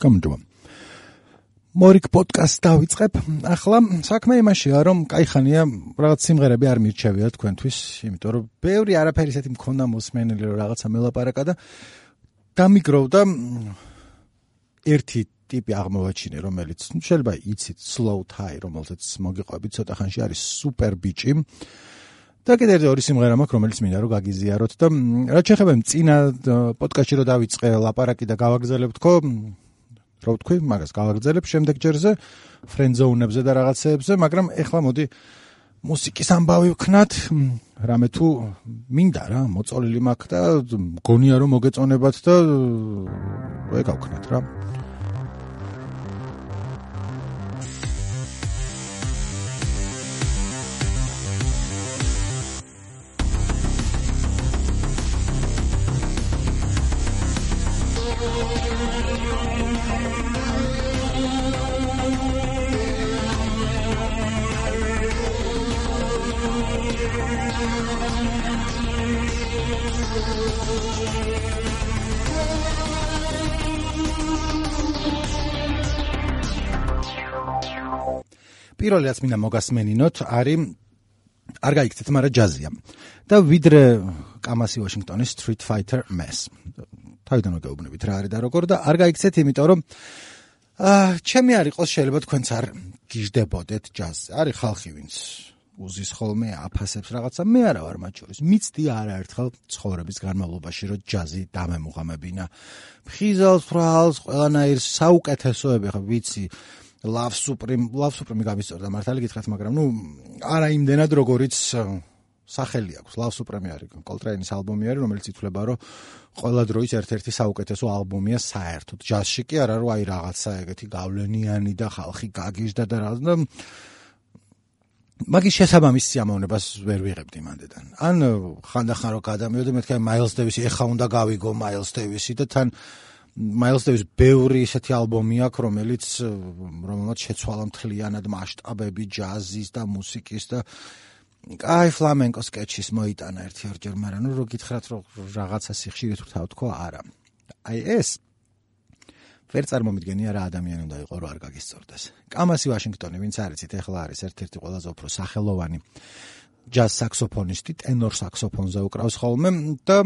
გამარჯობა. მორიკ პოდკასტს დავიწყებ. ახლა საქმე იმაშია, რომ კაი ხანია რაღაც სიმღერები არ მირჩევია თქვენთვის, იმიტომ რომ ბევრი არაფერი ისეთი მქონდა მოსმენილი, რომ რაღაცა მელაპარაკა და დამიგროვდა ერთი ტიპი აღმოვაჩინე, რომელიც შეიძლება იცით slow tie, რომელზეც მოგიყვებით ცოტა ხანში არის super ბიჭი. და კიდევ ერთი ორი სიმღერა მაქვს, რომელიც მინდა რომ გაგიზიაროთ და რა შეიძლება წინა პოდკასტში რომ დავიწყე ლაპარაკი და გავაგრძელებ თქო, რა ვთქვი, მაგას გავაგრძელებ შემდეგ ჯერზე ფრენდზოუნებზე და რაღაცეებზე, მაგრამ ეხლა მოდი მუსიკის ამბავი ვქნათ, რამე თუ მინდა რა, მოწოლილი მაქვს და მგონია რომ მოგეწონებათ და ეგავქნათ რა. პირველი რაც მინდა მოგასმენინოთ არის არ გაიქცეთ, მაგრამ ჯაზია. და ვიდრე კამასი ვაშინგტონის Street Fighter Mass. თავიდან მოგეუბნებით რა არის და როგორ და არ გაიქცეთ, იმიტომ რომ აა ჩემი არ იყოს შეიძლება თქვენც არ გიждდებოდეთ ჯაზზე. არის ხალხი ვინც უზის ხოლმე აფასებს რაღაცა, მე არა ვარ მათ შორის. მიცდი არაერთხელ ცხოვრების განმავლობაში რომ ჯაზი დამემუღამებინა. ფხიზალს, ფრალს, ყველანაირ საუკეთესოები ხა ვიცი. Love Supreme, Love Supreme გამისწორდა მართალი გითხრათ, მაგრამ ნუ არა იმდენად როგორიც სახელი აქვს. Love Supreme არის Coltrane-ის ალბომი არის, რომელიც ითვლება, რომ ყველა დროის ერთ-ერთი საუკეთესო ალბომია საერთოდ. ჯაზში კი არა, რომ აი რაღაცა ეგეთი გავლენიანი და ხალხი გაგიჟდა და რაღაც და მაგის შესაბამის სიამოვნებას ვერ ვიღებდი მანდედან. ან ხანდახან რო გადამიოდე მეთქე Miles Davis-ი, ეხა უნდა გავიგო Miles Davis-ი და თან Miles Davis ბევრი ისეთი ალბომი აქვს, რომელიც რომელმაც შეცვალა მთლიანად მასშტაბები ჯაზის და მუსიკის და აი ფლამენკოს სკეჩის მოიტანა ერთი ორჯერ, მაგრამ ნუ რო გითხრათ რომ რაღაცა სიხშირით ვთავ თქო, არა. აი ეს ვერ წარმომიდგენია რა ადამიანი უნდა იყოს რო არ გაგისწორდეს. კამასი ვაშინგტონი, ვინც არიცით, ეხლა არის ერთ-ერთი ყველაზე უფრო სახელოვანი ჯაზ საქსოფონისტი, ტენორ საქსოფონზე უკრავს ხოლმე და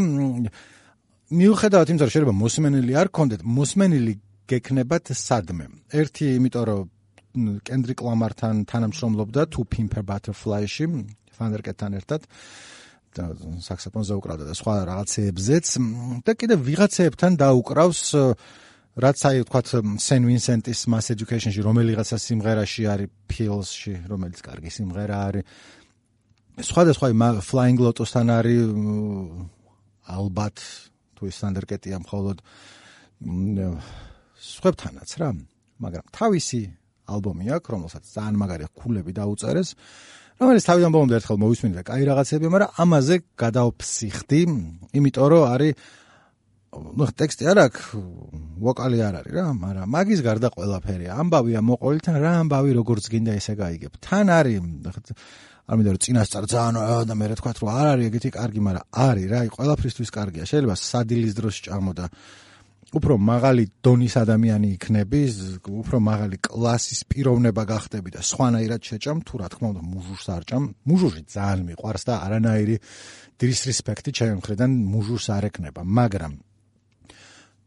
მიუხედავად იმისა, რომ შეიძლება მოსმენელი არ გქონდეთ, მოსმენელი გექნებათ სადმე. ერთი, იმიტომ რომ კენდრიკ ლამართან თანამშრომლობდა თუ Pimper Butterfly-ში, ფანდერკეტთან ერთად და საქსოფონზე უკრავდა და სხვა რაღაცეებზეც და კიდე ვიღაცეებთან დაუკრავს რაც აი ვთქვათ Saint Vincent-ის Mass Education-ში რომელიღაცა სიმღერაში არის Pills-ში, რომელიც კარგი სიმღერა არის. სხვადასხვა Flying Lotus-თან არის ალბათ თუ ის სტანდარტკეტია მხოლოდ სხვებთანაც რა. მაგრამ თავისი ალბომი აქვს რომელსაც ძალიან მაგარი ქულები დაუწერეს. რომელიც თავიდან ბოლომდე ერთხელ მოვისმინე და კაი რაღაცები მაგრამ ამაზე გადაოფსიხდი იმიტომ რომ არის ну ტექსტი არ აქვს ვოკალი არ არის რა მაგრამ მაგის გარდა ყველაფერია. ამბავია მოყოლი თან რა ამბავი როგორც გინდა ესე გაიგებ. თან არის არ მინდა რომ წინასწარ ძალიან და მე რა თქვა რომ არ არის ეგეთი კარგი, მაგრამ არის რა, აი ყველაფრისთვის კარგია. შეიძლება სადილის დროს ჭამო და უფრო მაღალი დონის ადამიანი იქნები, უფრო მაღალი კლასის პიროვნება გახდები და სხვანაირად შეჭამ, თუ რა თქმა უნდა მუჟურს არ ჭამ. მუჟური ძალიან მიყვარს და არანაირი disrespect-ი ჩემი მხრიდან მუჟურს არ ეკნება, მაგრამ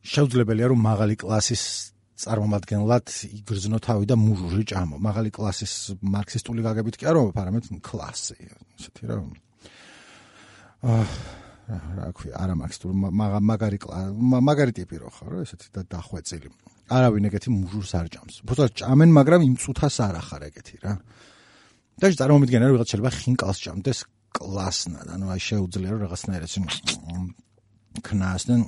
შეუძლებელია რომ მაღალი კლასის წარმომადგენლად იგრძნო თავი და მუჟური ჭამო. მაღალი კლასის მარქსისტული გაგებით კი არა, არამედ კლასი, ესეთი რა. აა რა ქვია, არა მარქსისტული, მაგარი მაგარი ტიპი რო ხარ, ესეთი და დახვეწილი. არავინ ეგეთი მუჟურს არ ჭამს. უბრალოდ ჭამენ, მაგრამ იმ წუთას არ ახარ ეგეთი რა. და წარმომიდგენ რა ვიღაც შეიძლება ხინკალს ჭამდეს კლასნად, ანუ აი შეუძლია რომ რაღაცნაირად ქნასდნენ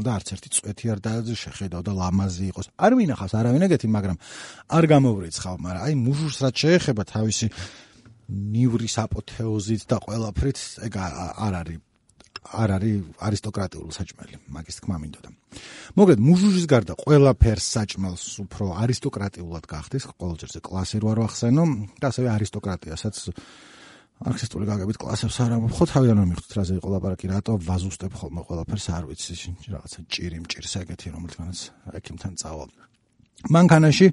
და არც ერთი წვეთი არ შეხედავ და ლამაზი იყოს. არ მინახავს არავინ ეგეთი, მაგრამ არ გამოვრიცხავ, მაგრამ აი მუჟურს რაც შეეხება თავისი ნივრის აპოთეოზით და ყველაფრით, ეგ არ არის არ არის არისტოკრატიული საჭმელი, მაგის თქმა მინდოდა. მოგეთ მუჟურის გარდა ყველაფერს საჭმელს უფრო არისტოკრატიულად გახდეს, ყოველჯერზე კლასი რო არ ვახსენო და ასევე არისტოკრატიასაც მარქსისტული გაგებით კლასებს არ ამ ხო თავიდან რომ მიხდით რა ზე იყო ლაპარაკი? რატო ვაზუსტებ ხოლმე ყველაფერს? არ ვიცი რაღაცა ჭირი მჭირს ეგეთი რომელთანაც ეკიმთან წავალ. მანქანაში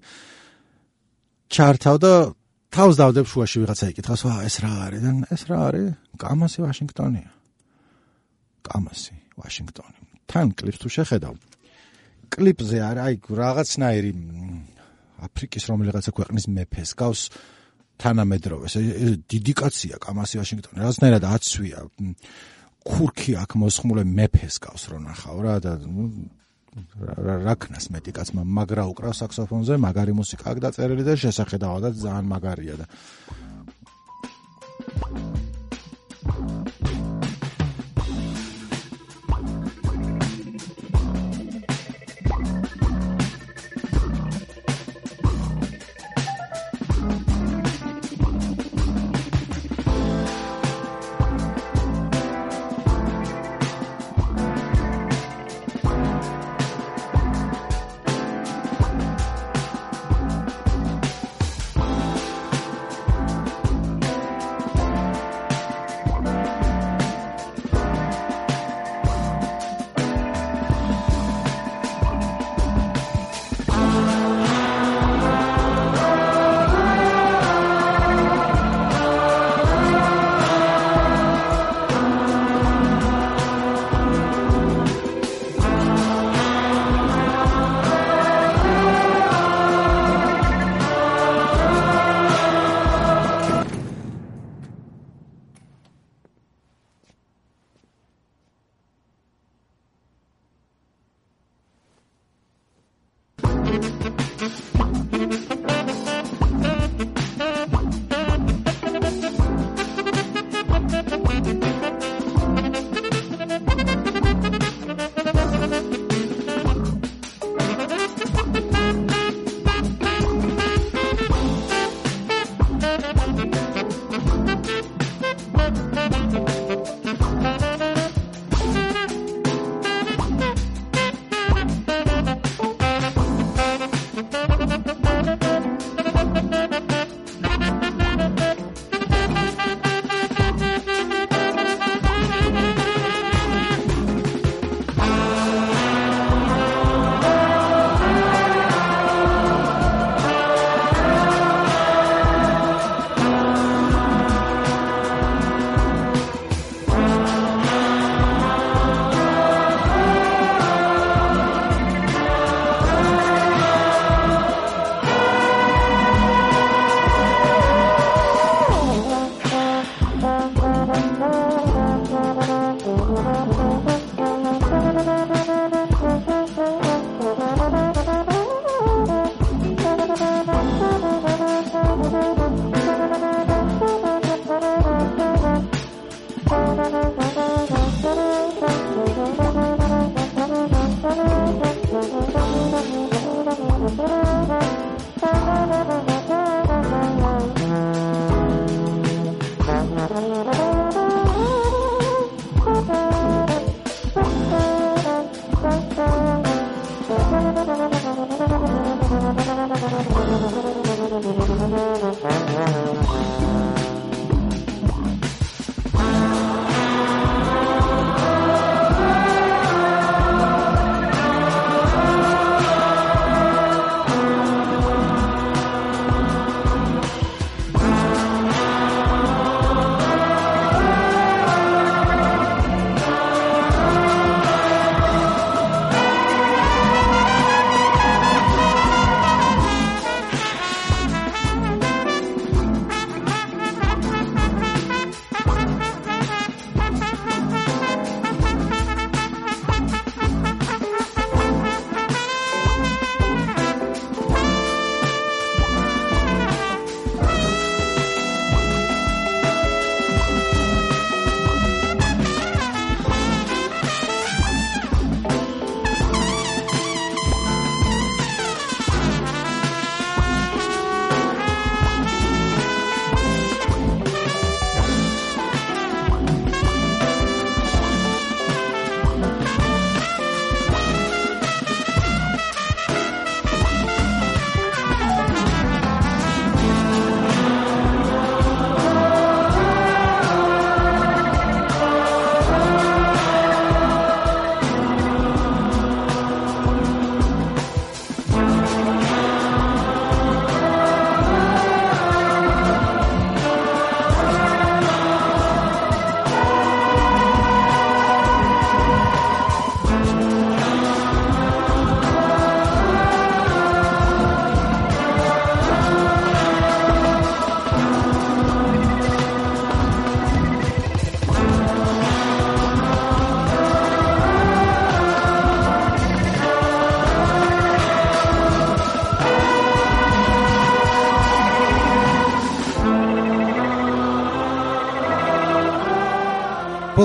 ჩართავ და თავს დავდებ შუაში ვიღაცა იკითხავს ვა ეს რა არის? და ეს რა არის? კამასი ვაშინგტონია კამასი ვაშინგტონი. თან კლიპს თუ შეხედავ კლიპზე არ აი რაღაცნაირი აფრიკის რომელიღაცა ქვეყნის მეფეს გავს თანამედროვეს დიდი კაცია კამასი ვაშინგტონი რაღაცნაირად აცვია. ქურქი აქ მოსხმულე მეფეს გავს რო ნახავ რა და რაკნას მეტი კაცმა მაგრა უკრავს საქსოფონზე მაგარი მუსიკა აქ დაწერილი და შესახედავად ძალიან მაგარია და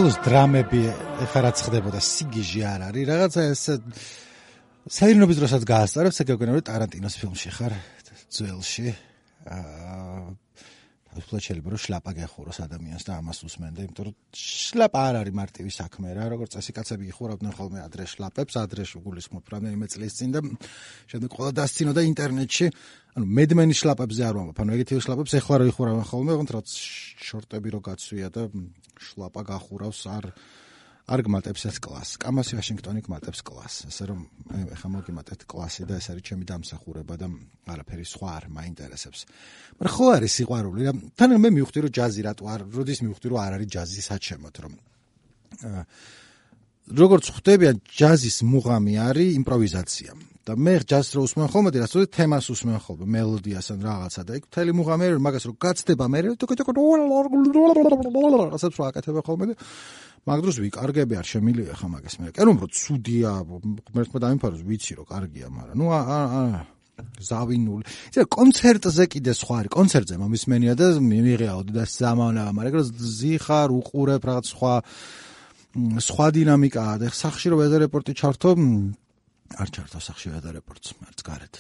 ბოლოს დრამები ეხლა რაც ხდებოდა სიგიჟი არ არის. რაღაცა ეს საერთოდ დროსაც გაასწარებ სეგეგონები ტარანტინოს ფილმში ხარ? ძველში. აა უბრალოდ შეიძლება რომ შლაპა გეხუროს ადამიანს და ამას უსმენდა, იმიტომ რომ შლაპა არ არის მარტივი საქმე რა, როგორც წესი კაცები იხურავდნენ ხოლმე ადრე შლაპებს, ადრე გულისხმობ რამდენიმე წლის წინ და შემდეგ ყველა დასცინოდა ინტერნეტში, ანუ მედმენის შლაპებზე არ ვამბობ, ანუ ეგეთი შლაპებს ეხლა რო იხურავენ ხოლმე, რაც შორტები რო გაცვია და შლაპა გახურავს არ არ გმატებს ეს კლასს. კამასი ვაშინგტონი გმატებს კლასს. ასე რომ ეხა მოგიმატეთ კლასი და ეს არის ჩემი დამსახურება და არაფერი სხვა არ მაინტერესებს. მაგრამ ხო არის სიყვარული რა. თან მე მივხვდი რომ ჯაზი რატო არ როდის მივხვდი რომ არ არის ჯაზი საჩემოთ რომ როგორც ხვდებიან ჯაზის მუღამი არის იმპროვიზაცია. და მე ჯაზს რო უსმენ ხოლმე რასო თემას უსმენ ხოლმე მელოდიას ან რაღაცა და იქ მთელი მუღამი არის მაგას რო გაცდება მე რასაც რო აკეთებ ხოლმე და მაგ დროს ვიკარგები არ შემილია ხა მაგას მე. კერო რომ ცუდია, მერტმა დამიფაროს ვიცი რომ კარგია, მაგრამ ნუ აა ზავინული. იცი კონცერტზე კიდე სხვა არის. კონცერტზე მომისმენია და მიიღეაო და სამანა, მაგრამ ზიხარ უყურებ რაღაც სხვა სხვა დინამიკაა და სახში რომ ეზე რეპორტი ჩართო არ ჩართო სახში ეზე რეპორტს, მარც გარეთ.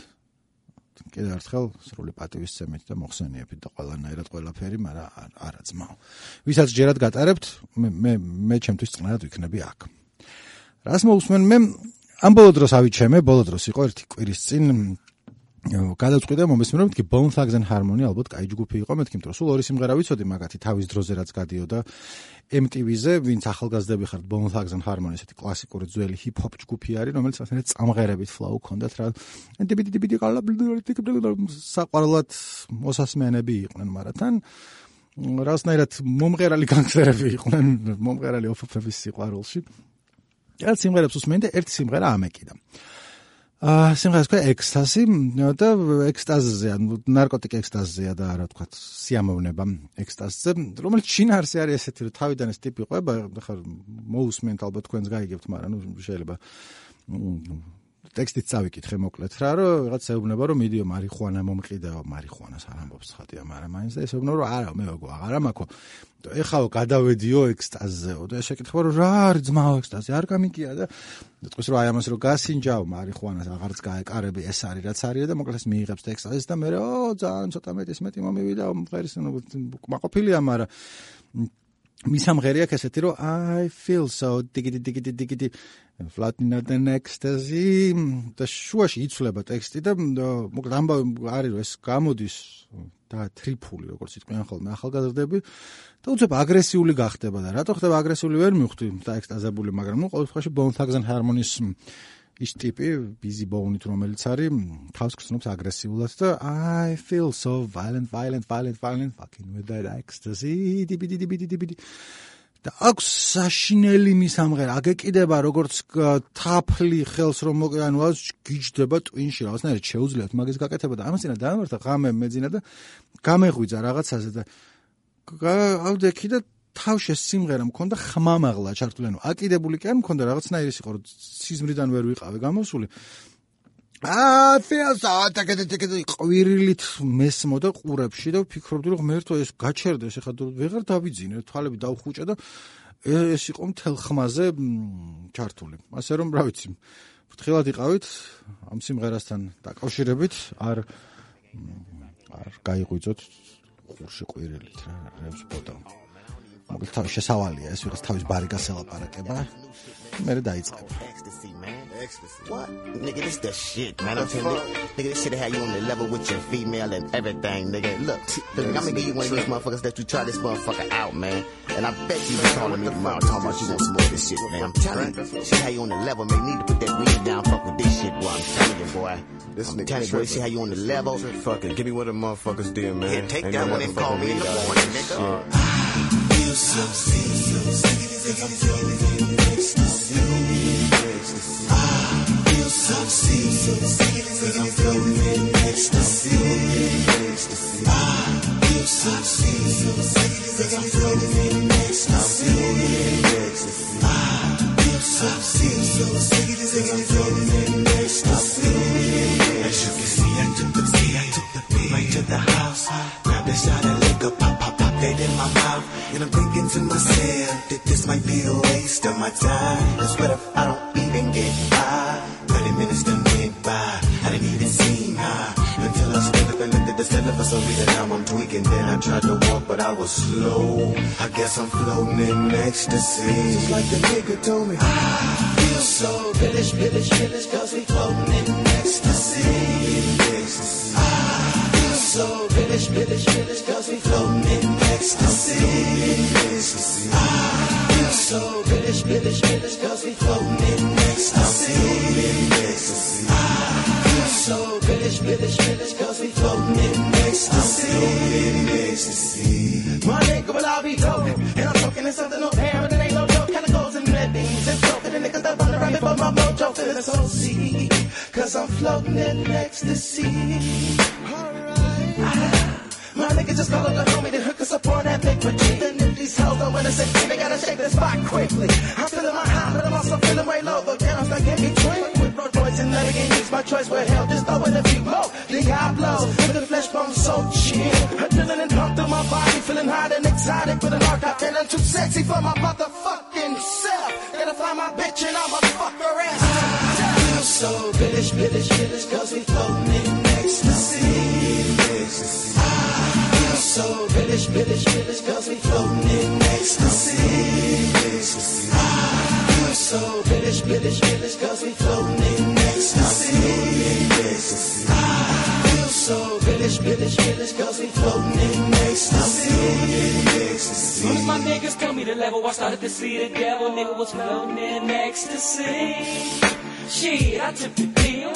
კიდევ ერთხელ სრული პატივისცემით და მოხსენიებით და ყველანაირად ყველაფერი, მაგრამ არა ძმაო. ვისაც ჯერად გატარებთ, მე მე ჩემთვის წნარად ვიქნები აქ. რას მოусმენ მე ამ ბოლო დროს ავიჩემე, ბოლო დროს იყო ერთი კვირის წინ გადავწყვიტე მომესმენო მეთქი Bone Thugs and Harmony ალბათ კაი ჯგუფი იყო მეთქი რომ სულ ორი სიმღერა ვიცოდი მაგათი თავის დროზე რაც გადიოდა. MTV-ზე ვინც ახალგაზრდები ხართ Bone Thugs and Harmony ესეთი კლასიკური ძველი hip-hop ჯგუფი არის რომელიც ასეთ წამღერებით flow ქონდათ რა. დიბიდი დიბიდი ყალა საყვარლად მოსასმენები იყვნენ მარათან. რასნაირად მომღერალი განგსტერები იყვნენ მომღერალი ოფოფების სიყვარულში. ერთ სიმღერებს უსმენდი და ერთ სიმღერა ამეკიდა აა სიმღერას ქვია ექსტაზი და ექსტაზზე ანუ ნარკოტიკ ექსტაზზეა და რა თქვა სიამოვნება ექსტაზზე რომელიც ჩინარსი არის ესეთი რომ თავიდან ეს ტიპი ყვება ხარ მოусმენთ ალბათ თქვენს გაიგებთ მაგრამ ნუ შეიძლება ტექსტით წავიკითხე მოკლედ რა რომ რაღაც ეუბნება რომ მიდიო მარიხუანა მომყიდაო მარიხუანას არ ამბობს ხატია მაგრამ მაინც და ესეუბნება რომ არა მე ვაგო აღარ ამაქო ეხაო გადავედიო ექსტაზეო და შეკითხება რომ რა არის ძმაო ექსტაზი არ გამიგია და თქვის რომ აი ამას რომ გასინჯაო მარიხუანას აღარც გაეკარები ეს არის რაც არის და მოკლედ მიიღებს ექსტაზის და მე რა ძალიან ცოტა მეტის მეტი მომივიდა მღერის ნუ მაყოფილია მაგრამ მისამღერია ესეთი რომ I feel so diggy diggy diggy flatten the ecstasy და შუაში იცვლება ტექსტი და მოკლედ ამბავი არის რომ ეს გამოდის და ტრიფული როგორც იყვნენ ხოლმე ახალგაზრდები. და უცებ აგრესიული გახდება და რატო ხდება აგრესიული ვერ მივხვდი? და ექსტაზებული მაგრამ ნუ ყოველ შემთხვევაში bone thugs and harmonies ის ტიპი busy bone-ით რომელიც არის თავს გწნობს აგრესიულად და I feel so violent violent violent violent fucking with that ecstasy dibidi dibidi dibidi და აქვს საშინელი მისამღერა აგეკიდება როგორც თაფლი ხელს რომ მოკლე ანუ ას გიჯდება ტვინში რაღაცნაირად შეუძლიათ მაგის გაკეთება და ამას ძინა დაამართა ღამე მეძინა და გამეღვიძა რაღაცაზე და ავდექი და თავში სიმღერა მქონდა ხმამაღლა ჩართული ანუ აკიდებული კი არ მქონდა რაღაცნაირი სიყო რომ სიზმრიდან ვერ ვიყავე გამოსული. აა ფიას ატაკეთ ატაკეთ ყვირილით მესმოდა ყურებში და ვფიქრობდი რომ ღმერთო ეს გაჩერდეს ეხლა ვეღარ დავიძინე თვალები დავხუჭე და ეს იყო მთელ ხმაზე ჩართული. ასე რომ რა ვიცი ფრთხილად იყავით ამ სიმღერასთან დაკავშირებით არ არ გაიღვიძოთ ყურში ყვირილით რა რებს პოტა მოკლედ თავის შესავალია ეს ვიღაც თავის ბარიკას ელაპარაკება მე დაიწყებ What? Nigga, this the shit, man. I'm telling you. Nigga, this shit had you on the level with your female and everything, nigga. Look, look I'm gonna give you one of these motherfuckers that you try this motherfucker out, man. And I bet you be calling me tomorrow talking about you want some more of this shit, man. I'm telling you. She had you on the level, man. You need to put that weed down, fuck with this shit, boy. I'm telling you, boy. This I'm telling you, boy. See how you on the level. Fuck it. Give me what the motherfuckers did, man. Yeah, take that one and call me in the morning, nigga you succeed. I will succeed. Cause I'm floating in ecstasy. I will succeed. Cause I'm floating in ecstasy. I will succeed. Cause I'm floating in ecstasy. As you can see. And I'm thinking to myself that this might be a waste of my time. That's what if I don't even get by. 30 minutes done went by. I didn't even see high. Until I stood up and looked at the center for some reason. Now I'm tweaking. Then I tried to walk, but I was slow. I guess I'm floating in ecstasy. Just like the nigga told me. I feel so village, village, village. Cause we floating in village, village, floating in ecstasy. I feel so village, village, village. Cause we floating in ecstasy. In. I feel so village, village, village. Cause we floating in ecstasy. My nigga, well, I'll be talking. And I'm talking in something damn, but it ain't no joke. Chemicals and red beans and dope. And niggas that run around before my mojo feeling so see. Cause I'm floating in ecstasy. My nigga just call up the homie to hook us up on that liquid. Then if these hoes don't wanna say they gotta shake the spot quickly. I'm feeling my high, but I'm also feeling way low. But can I'm stuck in between with road boys and never get used. My choice will help, just throw in a few more. Diablo, with the flesh bone so chill. Adrenaline pump through my body, feeling hot and exotic with an arc. I'm feeling too sexy for my motherfucking self. Gotta find my bitch and I'ma fuck her ass. I feel so village, village, village, cause we floating level, I started to see the devil. Nigga was floating in ecstasy. Shit, I took the deal.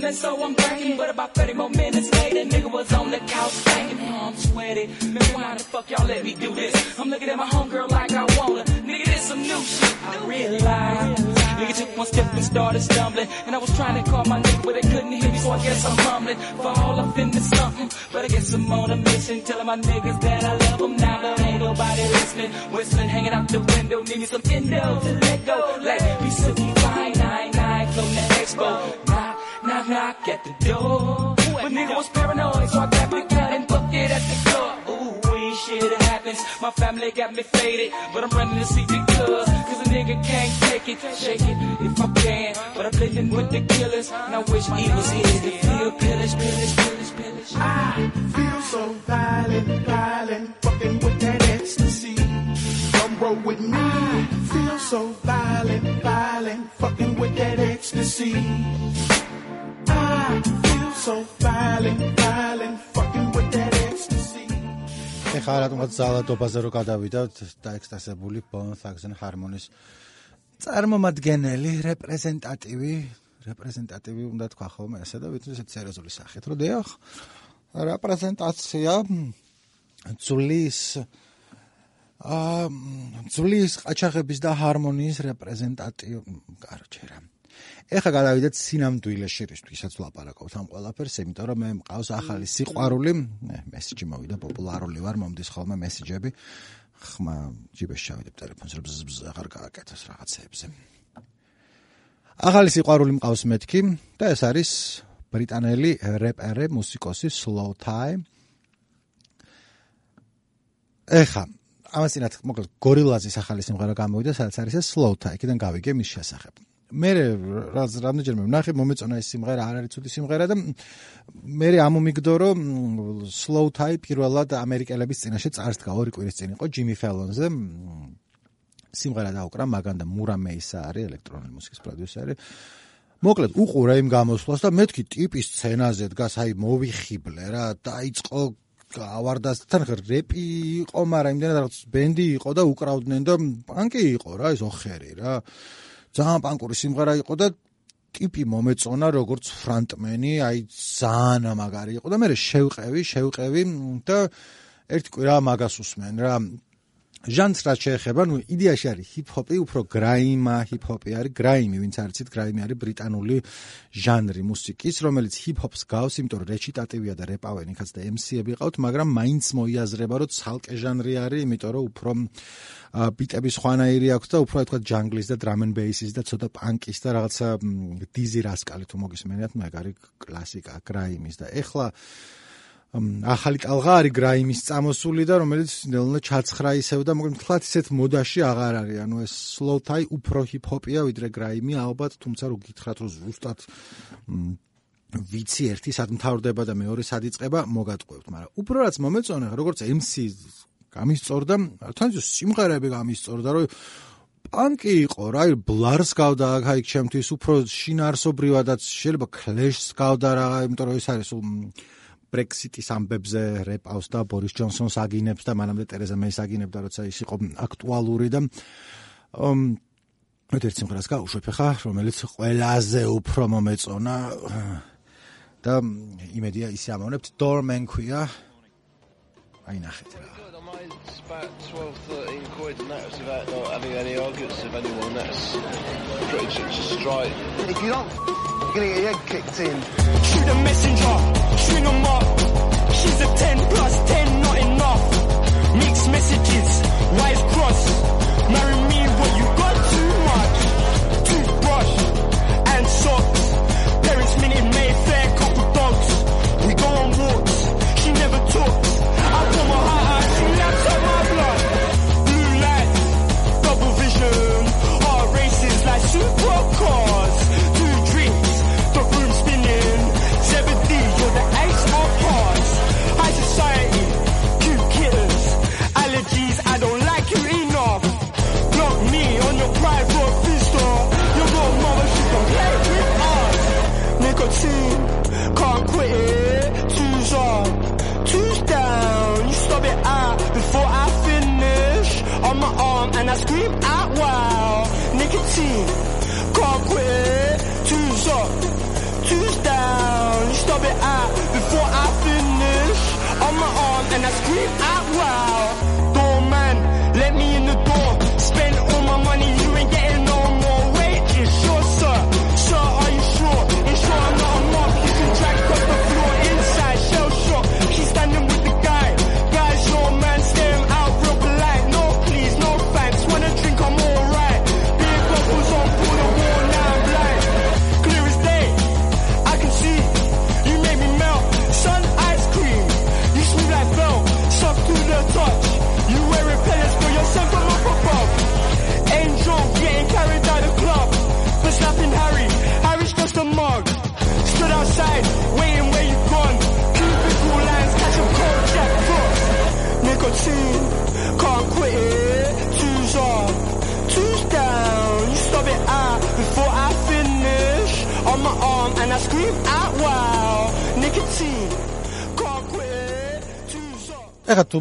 That, so I'm bragging. But about 30 more minutes later, nigga was on the couch banging. Oh, I'm sweaty. Man, why the fuck y'all let me do this? I'm looking at my homegirl like I wanna. Nigga, this some new shit. I realized. Nigga took one step and started stumbling. And I was trying to call my nigga, but they couldn't hear me, so I guess I'm mumbling. Fall up into something. But I guess I'm on a mission. Telling my niggas that I love them now, but ain't nobody listening. Whistling, hanging out the window. Need me some endo to let go. Like, be silky fine, nine, nine, from the expo. Knock, knock, knock at the door. But nigga was paranoid, so I grabbed the gun and booked it at the door. Ooh, we shit it happens. My family got me faded, but I'm running to see the cuz. Cause a nigga can't take it, shake it if I can. But I'm living with the killers, and I wish he was here to feel pillage, pillage, pillage, pillage. I feel so violent, violent, fucking with that ecstasy. Come roll with me. I feel so violent, violent, fucking with that ecstasy. I feel so violent, violent, fucking with. ეხლა რატომაც ზალადობაზე რო გადავიდათ დაექსტასებული Bone Thugs-and Harmony-ს წარმომადგენელი, რეპრეზენტატივი, რეპრეზენტატივი უნდა თქვა ხოლმე ესე და ვიცი ესეთ სერიოზული სახით, რომ დიახ, რეპრეზენტაცია ძulis აა ძulis ყაჩაღების და ჰარმონიის რეპრეზენტატივ კაროჩე რა ეხა გადავიდეთ სინამდვილეში რისთვისაც ვლაპარაკობთ ამ ყველაფერს, იმიტომ რომ მე მყავს ახალი სიყვარული, მესიჯი მოვიდა, პოპულარული ვარ, მომდის ხოლმე მესიჯები. ხმა ჯიბეში ჩავიდებ ტელეფონს, რომ ბზბზ აღარ გააკეთოს რაღაცეებზე. ახალი სიყვარული მყავს მეთქი და ეს არის ბრიტანელი რეპერი, მუსიკოსი Slow Tie. ეხა ამასინათ მოკლედ გორილაზის ახალი სიმღერა გამოვიდა, სადაც არის ეს Slow Tie, იქიდან გავიგე მის შესახებ. მე რაც რამდენჯერმე ვნახე მომეწონა ეს სიმღერა არ არის ცუდი სიმღერა და მე ამომიგდო რომ slow type პირველად ამერიკელების წინაშე წარსდგა ორი კვირის წინ იყო ჯიმი ფელონზე სიმღერა დაუკრა მაგან და მურა მეისა არის ელექტრონული მუსიკის პროდიუსერი. მოკლედ უყურე იმ გამოსვლას და მეთქი ტიპის სცენაზე დგას აი მოვიხიბლე რა დაიწყო ავარდასთან რეპი იყო მაგრამ იმდენად რაღაც ბენდი იყო და უკრავდნენ და პანკი იყო რა ეს ოხერი რა ძალიან პანკური სიმღერა იყო და ტიპი მომეწონა როგორც ფრანტმენი, აი ძალიან მაგარი იყო და მე შევყევი, შევყევი და ერთ კვირა მაგას უსმენ რა. ჟანრს რაც შეეხება, ნუ იდეაში არის ჰიპ-ჰოპი, უფრო გრაიმა ჰიპ-ჰოპი არის, გრაიმი, ვინც არიცით, გრაიმი არის ბრიტანული ჟანრი მუსიკის, რომელიც ჰიპ-ჰოპს გავს, იმიტომ რომ რეჩიტატივია და რეპავენი ხაც და MC-ები ყავთ, მაგრამ მაინც მოიაზრება, რომ ცალკე ჟანრი არის, იმიტომ რომ უფრო ბიტები სხვანაირი აქვს და უფრო თქვა ჯანგლის და დრამ ენ ბეისის და ცოტა პანკის და რაღაცა დიზი რასკალი თუ მოგისმენიათ, მაგარი კლასიკა, გრაიმის და ეხლა ახალი ტალღა არის გრაიმის წამოსული და რომელიც ნელ-ნელა ჩაცხრა ისევ და მოკლედ მთლად ისეთ მოდაში აღარ არის. ანუ ეს სლოუთაი უფრო ჰიპ-ჰოპია ვიდრე გრაიმი ალბათ, თუმცა რო გითხრათ რომ ზუსტად ვიცი ერთი სად მთავრდება და მეორე სად იწყება, მოგატყუებთ, მაგრამ უფრო რაც მომეწონა, როგორც MC გამისწორდა, თუნდაც სიმღერები გამისწორდა, რომ პანკი იყო რა, ბლარს გავდა აქ აი ჩემთვის უფრო შინაარსობრივადაც შეიძლება კლეშს გავდა რა, იმიტომ რომ ეს არის სულ ბრექსიტის ამბებზე რეპავს და ბორის ჯონსონს აგინებს და მანამდე ტერეზა მეის აგინებდა, როცა ის იყო აქტუალური და ომ ერთ სიმღერას გავუშვებ ხა, რომელიც ყველაზე უფრო მომეწონა და იმედია ისე ამოვნებთ Doorman ქვია. აი ნახეთ რა. About 12, 13 quid and that was without not having any arguments with anyone. That's pretty much just straight. If you don't, you're get your head kicked in. Shoot a messenger, string 'em up. She's a 10 plus 10, not enough. Mixed messages, wise cross. Marry me, what you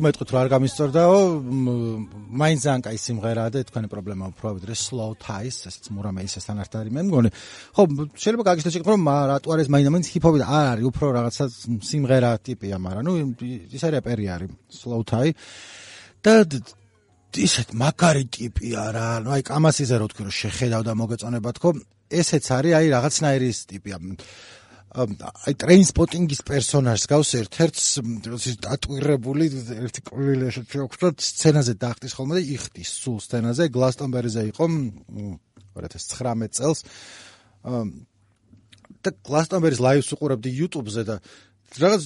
მეტყვით რა არ გამისწორდაო, მაინც ძალიან კაი სიმღერაა და თქვენი პრობლემა უფრო ვიდრე slow ties, ესეც მურამე ისესთან ერთ არის მე მგონი. ხო, შეიძლება გაგიშლეთ შეკითხვა, რომ რატო არის მაინც ჰიპ-ჰოპი და არ არის უფრო რაღაცა სიმღერა ტიპია, მაგრამ ნუ ის არის პერი არის slow tie და ისეთ მაგარი ტიპია რა, ნუ აი კამასიზე რო თქვი რომ შეხედავ და მოგეწონება თქო, ესეც არის აი რაღაცნაირი ის ტიპია. აი ტრეინსპოტინგის პერსონაჟს გავს ერთ-ერთს როდის დატვირებული ერთი კვირილი შეაქვს და სცენაზე დაახტის ხოლმე და იხტის სულ სცენაზე. გლასტონბერიზე იყო მ, 2019 წელს. და გლასტონბერის ლაივს უყურებდი YouTube-ზე და რაღაც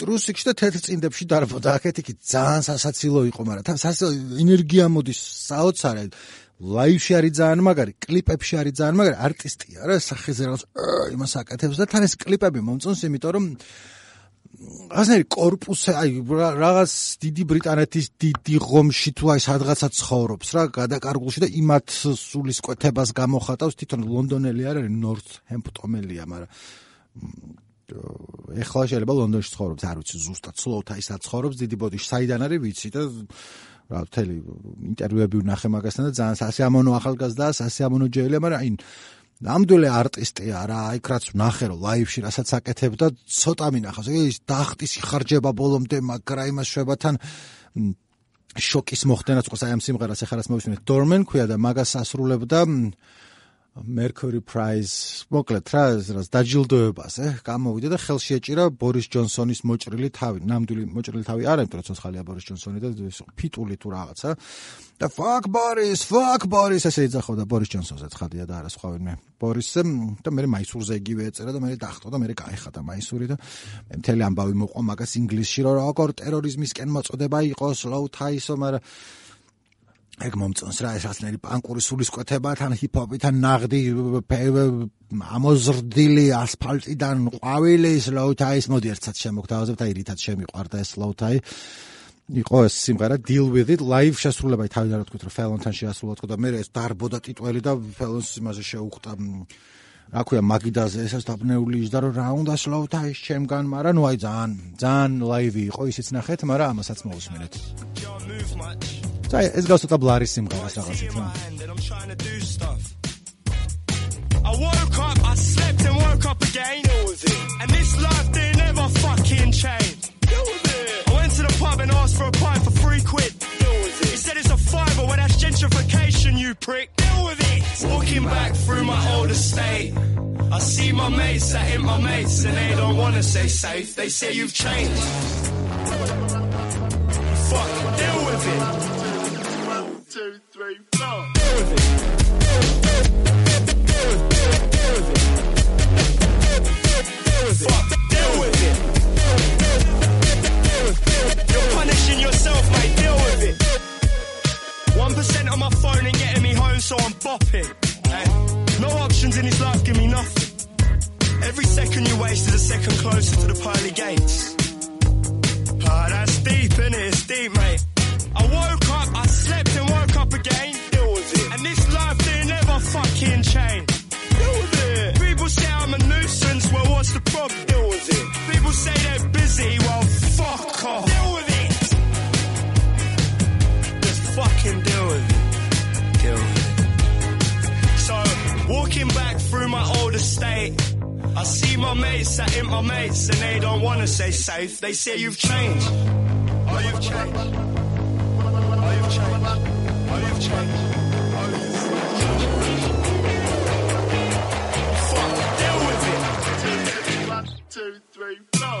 ტრუსიკში და თეთრ წინდებში დარბოდა. აქეთ-იქით ძალიან სასაცილო იყო მაგრამ თან სასაცილო ენერგია მოდის საოცარად ლაივში არის ძალიან მაგარი, კლიპებში არის ძალიან მაგარი, არტისტია რა, სახეზე რაღაც იმას აკეთებს და თან ეს კლიპები მომწონს, იმიტომ რომ ასნაირი корпуსი, აი რაღაც დიდი ბრიტანეთის დიდი ღომში თუ აი სადღაცა ცხოვრობს რა, გადაკარგულში და იმათ სულისკვეთებას გამოხატავს, თვითონ ლონდონელი არ არის, ნორთჰემპტომელია, მაგრამ ეხლა შეიძლება ლონდონში ცხოვრობს, არ ვიცი ზუსტად, სლოვთა ის აცხოვრობს დიდი ბოდიში, საიდან არის ვიცი და რა თელი ინტერვიუები ვნახე მაგასთან და ძალიან სასიამოვნო ახალგაზრდაა სასიამოვნო ჯევლია მაგრამ აი ნამდვილი არტისტია რა აი რაც ვნახე რომ ლაივში რასაც აკეთებდა ცოტა მინახავს. ეგ ის დახტის ხარჯება ბოლომდე მაგრა იმას შვებათან შოკის მოხდენაც ყოს აი ამ სიმღერას ეხლა რაც მოვისმენთ დორმენ ქვია და მაგას ასრულებდა Mercury Prize მოკლედ რა რაც დაჯილდოებას ე გამოვიდა და ხელში ეჭირა ბორის ჯონსონის მოჭრილი თავი ნამდვილი მოჭრილი თავი არა იმიტომ რომ ცოცხალია ბორის ჯონსონი და ფიტული თუ რაღაცა. და fuck Boris fuck Boris ესე იძახოდა ბორის ჯონსონზე ცხადია და არა სხვა ვინმე ბორისზე და მე მაისურზე იგივე ეწერა და მე დაახტო და მე გაიხადა მაისური და მე მთელი ამბავი მოყვა მაგას ინგლისში რომ როგორ ტერორიზმისკენ მოწოდება იყო slow tie-სო მაგრამ ეგ მომწონს რა ეს ასნერი პანკური სულისკვეთება თან ჰიპ-ჰოპი თან ნაღდი ამოზრდილი ასფალტიდან ყვავილი სლოუთაის მოდი ერთად შემოგთავაზებთ აი რითაც შემიყვარდა ეს სლოუთაი იყო ეს სიმღერა deal with it live შესრულება თავიდან რა თქვით რომ ფელონთან შეასრულოთ და მე ეს დარბოდა ტიტველი და ფელონს იმაზე შეუხტა რა ქვია მაგიდაზე ესას დაბნეული ის და რომ რა უნდა სლოუთაის ჩემგან მაგრამ ნუ აი ძალიან ძალიან ლაივი იყო ისიც ნახეთ მაგრამ ამასაც მოусმინეთ აი ეს გასუთა ბლარის სიმღერას რაღაცით რა I woke up, I slept and woke up again. And this life they never fucking change. I went to the pub and asked for a pint for three quid. He said it's a fiver, well that's gentrification, you prick. Deal with it. Walking back through my old estate. I see my mates, I hit my mates, and they don't wanna say safe. They say you've changed. Three, four. Deal with deal it. Deal with it. You're punishing yourself, mate. Deal with it. One percent on my phone and getting me home, so I'm bopping. No options in this life give me nothing. Every second you waste is a second closer to the pearly gates. Ah, that's deep, innit? It's deep, mate. Change. Deal with it. People say I'm a nuisance, well what's the problem? Deal with it. People say they're busy, well fuck off. Deal with it. Just fucking deal with it. Deal with it. So, walking back through my old estate. I see my mates sat in my mates and they don't wanna say safe. They say you've changed. Oh, you've changed. Oh, you've changed. Oh, you've changed. where you flow.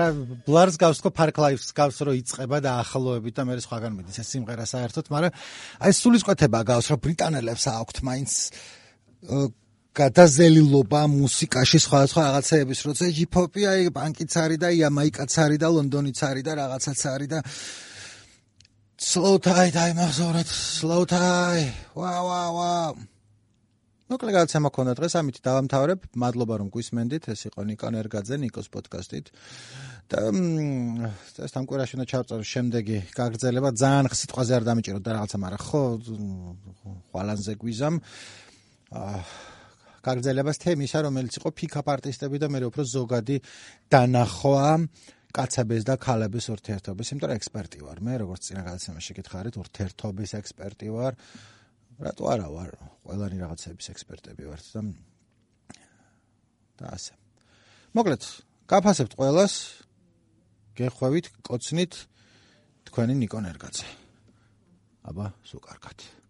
რა ბლარს გავს თქო park life გავს რომ იწება და ახლოებით და მე სხვაგან მიდის ეს სიმღერა საერთოდ მაგრამ აი სულისკვეთება გავს რომ ბრიტანელებს აქვთ მაინც გადაზელილობა მუსიკაში სხვადასხვა რაღაცეების როცა ჰიპ-ჰოპი აი ბანკიც არის და იამაიკაც არის და ლონდონიც არის და რაღაცაც არის და slow tie დაი მახსოვრეთ slow tie ვა ვა ვა მოკლედ გადაცემა მქონდა დღეს ამით დავამთავრებ მადლობა რომ გვისმენდით ეს იყო ნიკო ნერგაძე ნიკოს პოდკასტით და ეს თამკურაში უნდა ჩავწერო შემდეგი გაგრძელება ძალიან სიტყვაზე არ დამიჭირო და რაღაცა მაგრამ ხო ხვალანზე გვიზამ აა გაგრძელებას თემისა რომელიც იყო ფიქაპ არტისტები და მე უფრო ზოგადი დანახვა კაცების და ქალების ურთიერთობის იმიტომ რომ ექსპერტი ვარ მე როგორც წინა გადაცემაში გითხარით ურთიერთობის ექსპერტი ვარ რატო? არა ვარ. ყველანი რაღაცების ექსპერტები ვართ და და ასე. მოკლედ გაფასებთ ყველას გეხვევით კოცნით თქვენი ნიკონ ერგაძე. აბა სულ კარგად